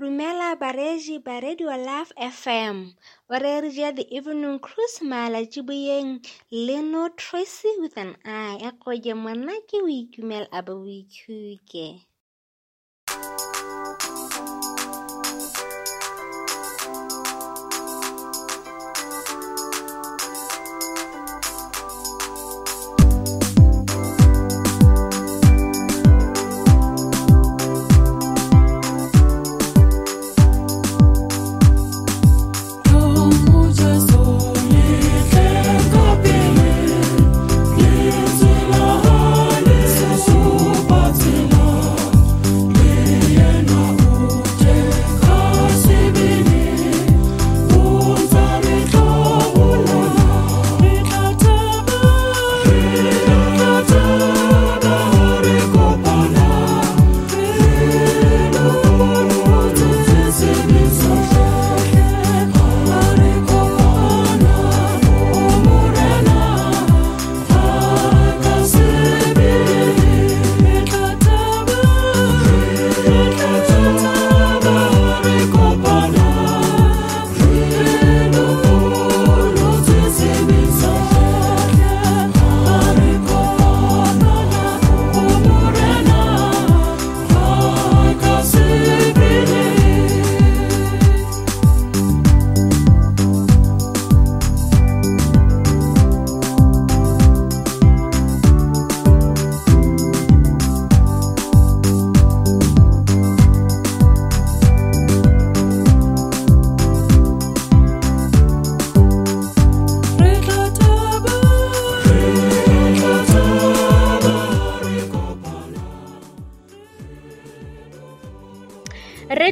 Rumela bareji ba Radio Love FM o rerile The Evening Cruise malatšiboyeng Leno Tracy with an I. I a koje monna ke o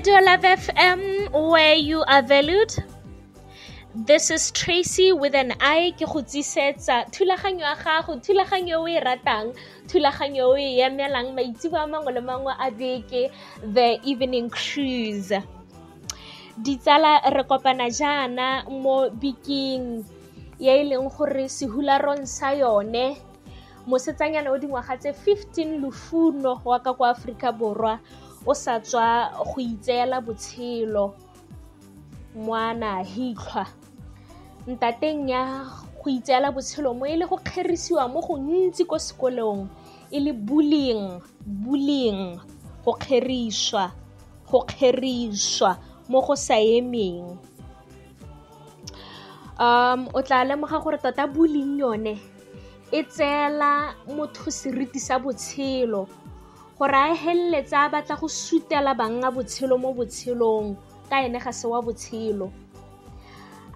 Radio Love FM, where you are valued. This is Tracy with an I ke go tsisetsa thulaganyo ya gago thulaganyo e ratang thulaganyo e emelang maitsibo a mangwe le mangwe a beke the evening cruise ditsala re kopana jaana mo biking ya e leng gore sehularong sa yone mosetsanyana o dingwaga tse 15 lufuno wa ka kwa aforika borwa o sa tswa go itseela botshelo. Ngwana hitlhwa ntateng ya go itseela botshelo mo e le go kgerisiwa mo go ntsi ko sekolong e le bullying bullying go kgerisiwa go kgerisiwa mo go sa emeng. Um o tla lemoga gore tota bullying yone e tseela motho seriti sa botshelo gore a feleletsa a batla go sutela banga botshelo mo botshelong ka ene ga se wa botshelo.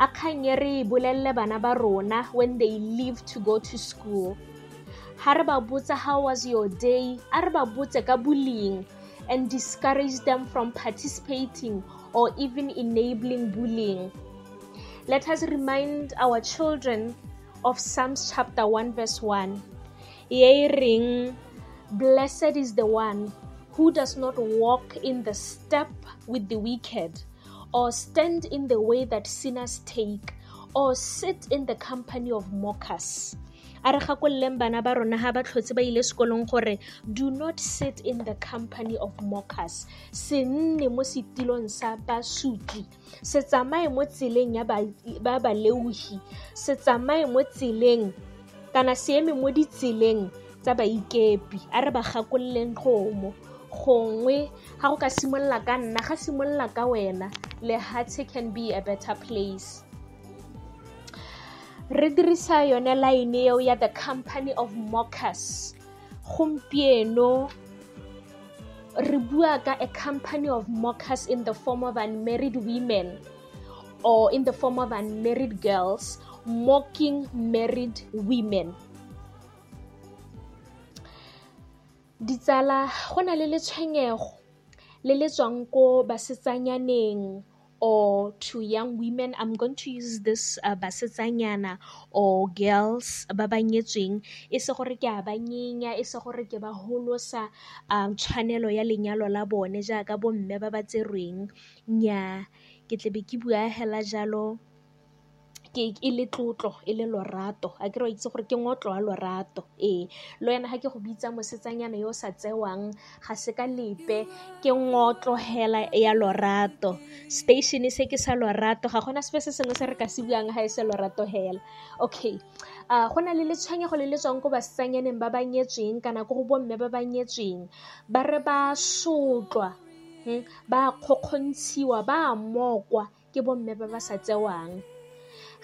A kganye re bolelele bana ba rona when they leave to go to school. Ha re ba botsa how was your day? A re ba botse ka bullying and discourage them from participating or even enabling bullying. Let us remind our children of psalms chapter 1 verse 1 ye reng Blessed is the one who does not walk in the step with the wicked, or stand in the way that sinners take, or sit in the company of mockers. a re gakololeng bana ba rona ga ba tlhotse do not sit in the company of mockers. Se nne mo setilong sa basutli se tsamaye mo tseleng ya ba baleuhi. Se tsamaye mo tseleng kana se eme mo tsa baikepi a re ba gakololeng tlhomo gongwe ga go ka simolola ka nna ga simolola ka wena lehatshe can be a better place. Re dirisa yone line eo ya the company of mockers. Gompieno re bua ka a company of mockers in the form of unmarried women or in the form of unmarried girls mocking married women ditsala go na le letshwenyego le le tswang ko basetsanyaneng or to young women. I'm going to use this uh, basetsanyana or girls ba ba nyetsweng. E se gore ke a ba nyenya e se gore ke ba holosa um, tshwanelo ya lenyalo la bone jaaka bomme ba ba tserweng. Nya ke tlebe ke bua hela jalo e le tlotlo e le lorato. A kere wa itse gore ke ngotlo wa lorato. Ee le wena ga ke go bitsa mosetsanyana yo o sa tsewang ga se ka lepe ke ngotlo hela ya lorato. Station se ke sa lorato ga gona sepe se sengwe se re ka se buang ga e se lorato hela. Okay uh, go na le letshwenyego le le tswang ko basetsanyaneng ba ba nyetsweng kana ko go bomme ba ba nyetsweng. Ba re ba sotlwa hmm? ba kgokgontshiwa ba mokwa ke bomme ba ba sa tsewang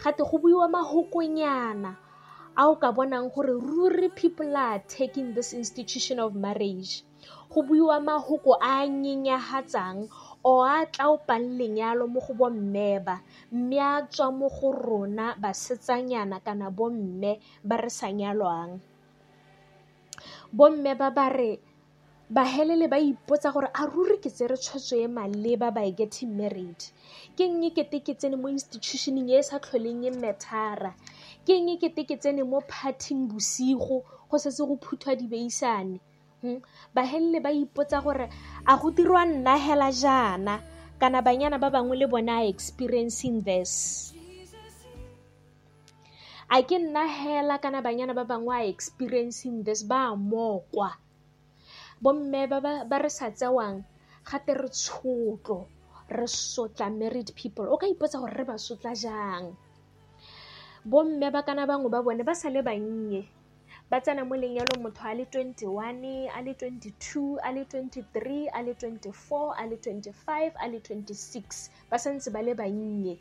gate go buiwa mahokonyana a o ka bonang gore ruri people are taking this institution of marriage. Go buiwa mahoko a nyenyahatsang o a tlaopang lenyalo mo go bomme ba mme a tswa mo go rona basetsanyana kana bomme ba re sa nyalwang. Bomme ba ba re ba helele ba ipotsa gore a ruri ke tsere tshwetso e maleba by getting married. Ke eng kete ke tsene mo institutioneng e e sa tlholeng e methara ke eng kete ke tsene mo parting bosigo go setse go phuthwa dibeisane? Hmm? bahelele ba ipotsa gore a go dirwa nna hela jaana? Kana banyana ba bangwe le bone a experiencing this? A ke nna hela kana banyana ba bangwe a experiencing this? Ba mokwa bomme ba, re sa tsewang gate re tshotlo re sotla married people. O ka ipotsa gore re ba sotla jang? Bomme ba kana bangwe ba bone ba sa le bannye. Ba tsena mo lenyalong motho a le 21 a le 22 a le 23 a le 24 a le 25 a le 26 ba santse ba le bannye.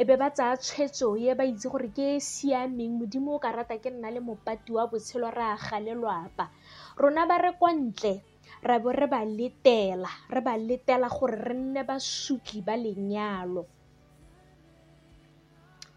E be ba tsaya tshwetso ye ba itse gore ke e siameng modimo o ka rata ke nna le mopati wa botshelo re a galelwapa rona ba re kwa ntle ra bo re ba letela re ba letela gore re nne basutli ba lenyalo.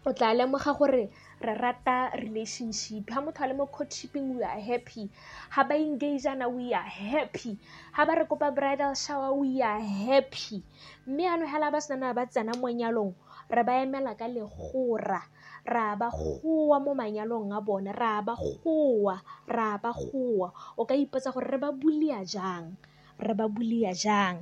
O tla lemoga gore re rata relationship ha motho a le mo courtshiping we are happy. Ha ba engageana we are happy. Ha ba re kopa bridal shower we are happy. Mme ano hela ba senana ba tsena mo nyalong re ba emela ka legora ra ba goa mo manyalong a bone ra ba goa ra ba goa o ka ipotsa gore re ba bulia jang? Re ba bulia jang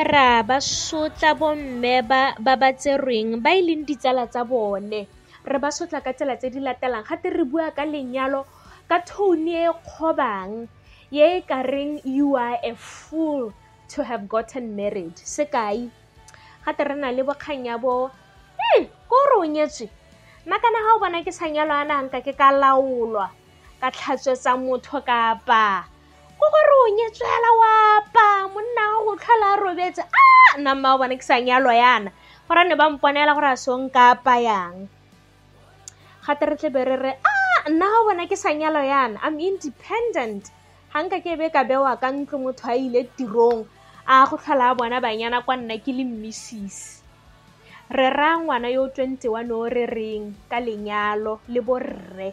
gate ra ba sotla bomme ba ba tserweng ba e leng ditsala tsa bone. Re ba sotla ka tsela tse di latelang gate re bua ka lenyalo ka tone e kgobang ye e ka reng you are a fool to have gotten married. Sekai gate re na le bokgang ya bo hmm, ko o nyetswe. Nna kana ga o bona ke sa nyalwa a ke ka laolwa ka tlhatswetsa motho kapa ko gore o nyetswela wapa. Monna wa go tlhola a robetse. A nna mma o bona ke sa nyalwa yana. Gore ne ba mponela gore a song ka apayang gate re tlebe re re a nna ga bona ke sa nyalwa yana. I'm independent. Ga nka ke be ka bewa ka ntlo motho a ile tirong a go tlhola a bona banyana kwa nna ke le mmisisi re raya ngwana yo 21 o re reng ka lenyalo le borre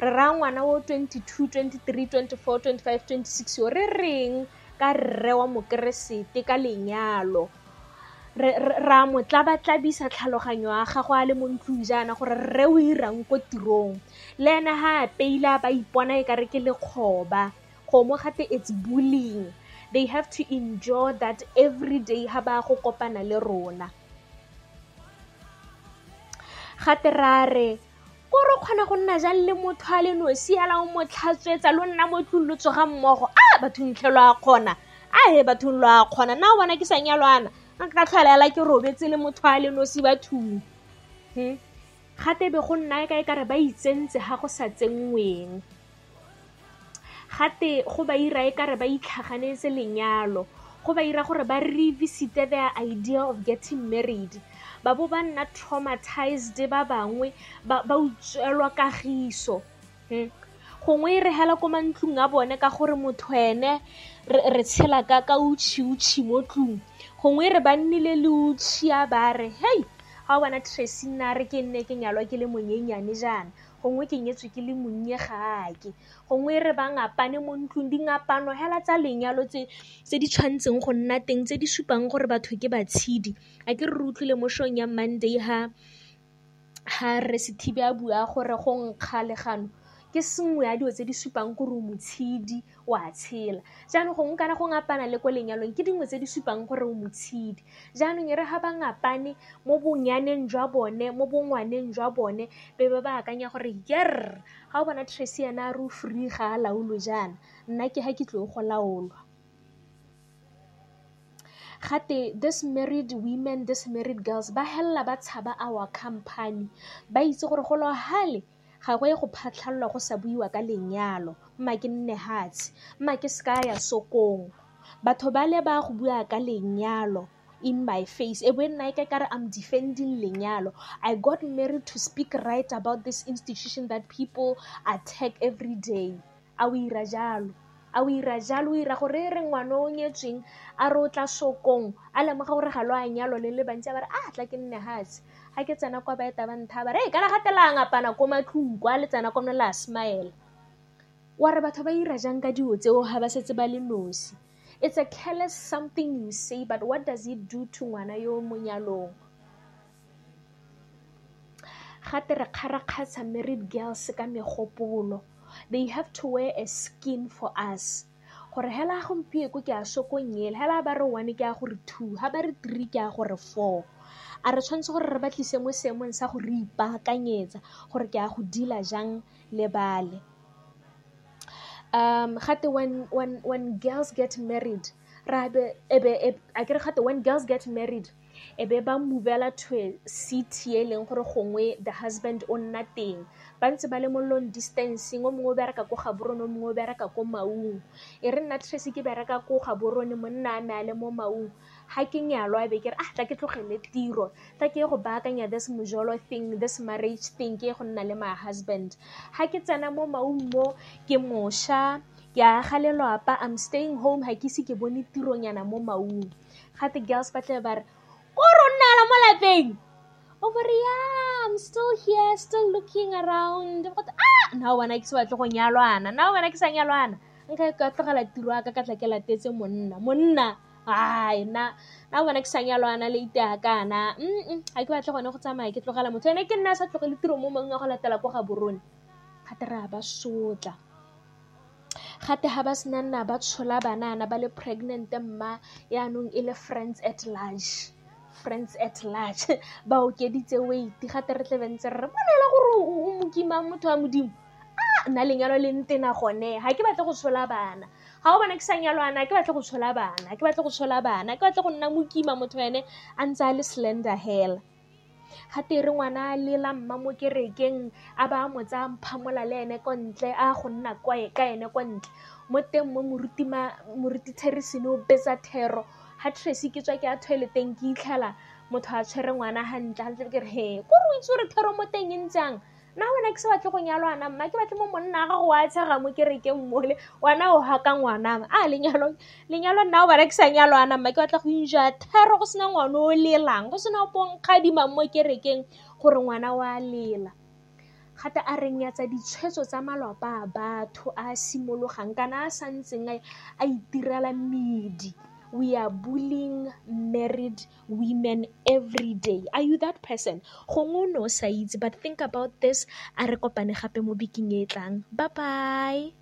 re raya ngwana wo 22 23 24 25 26 yo re reng ka rre wa mokeresete ka lenyalo. Ra mo tlabatlabisa tlhaloganyo ya gago a le mo ntlong jaana gore rre o irang ko tirong. Le ene ga a peila ba ipona e kare ke lekgoba. Gomo gate it's bullying. They have to enjoy that every day ha ba go kopana le rona. Gate ra re kore o kgona go nna jang le motho a le nosi hela o mo tlhatswetsa le nna mo tlong lo tsoga mmogo? A bathong tlhelo a kgona. A he bathong lo a kgona. Nna o bona ke sa nyalwana? Ka tlholela ke robetse le motho a le nosi bathong gate be go nna ka e kare ba itsentse ga go sa tsenngweng. Gate go ba ira e kare ba itlhaganetse lenyalo. Go ba ira gore ba revisite their idea of getting married ba bo ba nna traumatized ba bangwe ba utswelwa kagiso. Gongwe e re hela ko mantlong a bone ka gore motho ene re tshela ka ka utšhi-utšhi mo tlong gongwe re ba nnile le utšhi a ba re hei ga o bona tracy nna re ke nne ke nyalwa ke le monyenyane jaana gongwe ke nyetswe ke le monnye gaake gongwe re ba ngapane mo ntlong dingapano hela tsa lenyalo tse di tshwantseng go nna teng tse di supang gore batho ke batshedi a ke re re utlwile mo shong ya monday ha ha resithibe a bua gore go nkga legano ke sengwe ya dilo tse di supang gore o motshedi o a tshela. Jaanong gongwe kana go ngapana le ko lenyalong ke dingwe tse di supang gore o motshedi jaanong e re ga ba ngapane mo bonyaneng jwa bone mo bongwaneng jwa bone be ba ba akanya gore yer ga o bona tracy yana a re o free ga a laolo jaana nna ke ga ke tlo go laolwa. Gate this married women this married girls ba helela ba tshaba our company ba itse gore go lo hale ga go phatlhalelwa go sa buiwa ka lenyalo. Mma ke nne hatshe mma ke seka ya sokong. Batho ba le ba go bua ka lenyalo in my face. E bo nna e ka kare i'm defending lenyalo. I got married to speak right about this institution that people attack every day. A o ira jalo? A o ira jalo? O ira gore e re ngwana o nyetsweng a re o tla sokong. A lemoga gore ga lo a nyalo le le bantsi a ba re a tla ke nne hatshe ga ke tsena kwa baeta ba re e kana gatela ngapana ko kwa le tsena kono la smile. Wa re batho ba ira jang ka dilo tseo? Ga ba setse ba le nosi. It's a careless something you say but what does it do to ngwana yo mo nyalong? Gate re kgarakgatsha married girls ka megopolo. They have to wear a skin for us. Gore hela gompieko ke a sokonyele hela ba re one ke a gore two ga ba re three ke a gore four a re tshwanetse gore re batlise mo seemong sa go re ipaakanyetsa gore ke a go dila jang le bale. Um gate when, when, when girls get married rabe ebe a kere gate when girls get married e be ba movela to a city e leng gore gongwe the husband o nna teng. Ba ntse ba le mo long distancing o mongwe o bereka ko gaborone o mongwe o bereka ko maung. E re nna tracy ke bereka ko gaborone monna a me a le mo maung ga ke nyalwa be ke re ah tla ke tlogele tiro. Tla ke ye go baakanya this mojolo thing this marriage thing ke ye go nna le my husband. Ga ke tsena mo maung mo ke mošwa ke aga lelwapa i'm staying home ga ke ise ke bone tironyana mo maung. Gate girls ba tle ba re ko ro nnala mo lapeng? Over yeah i'm still here still looking around. Ah na bona ke se batle go nyalwana na bona ke sa nyalwana? Nka ka tlogela tiro ya ka ka tla ke latetse monna. Monna ai na na bona ke sa nyalwana le iteakana ga ke batle gone go tsamaya ke tlogela motho ene ke nna sa tlogele tiro mo mongwe go latela ko gaborone gate re a ba sotla. Gate ga ba sena nna ba tshola banana ba le pregnant mma yaanong e le friends at large. Friends at large. Ba okeditse weight gate re tle bentse re re bonela gore o mokima motho wa modimo. A nna lenyalo le ntena gone ga ke batle go tshola bana ga o bona ke sa nyalwana ke batle go tshola bana ke batle go tshola bana ke batle go nna mokima motho ene a ntse a le slender hela. Gate re ngwana a lela mma mo kerekeng a ba mo tsaya mphamola le ene ko ntle a go nna ka ene ko ntle. Mo teng mo moruti therisene o betsa thero. Ga tracy ke tswa ke a toileteng ke itlhela motho a tshwere ngwana gantle ga tle ke re he kore o itse gore thero mo teng e ntsang nna wena ke se batle go nyalwana mma ke batle mo monna a gago wa tshega mo kerekeng mole wana o haka ngwana a lenyalo lenyalo nna o bara ke sa nyalwana mma ke batla go inja thero go sena ngwana o lelang. Go sena ponkgadimang mo kerekeng gore ngwana wa lela. Gate a re nyatsa ditshwetso tsa malapa a batho a simologang kana a sa ntseng a itirela medi we are bullying married women every day. Are you that person? Gongwe o ne o sa itse but think about this. A bye bye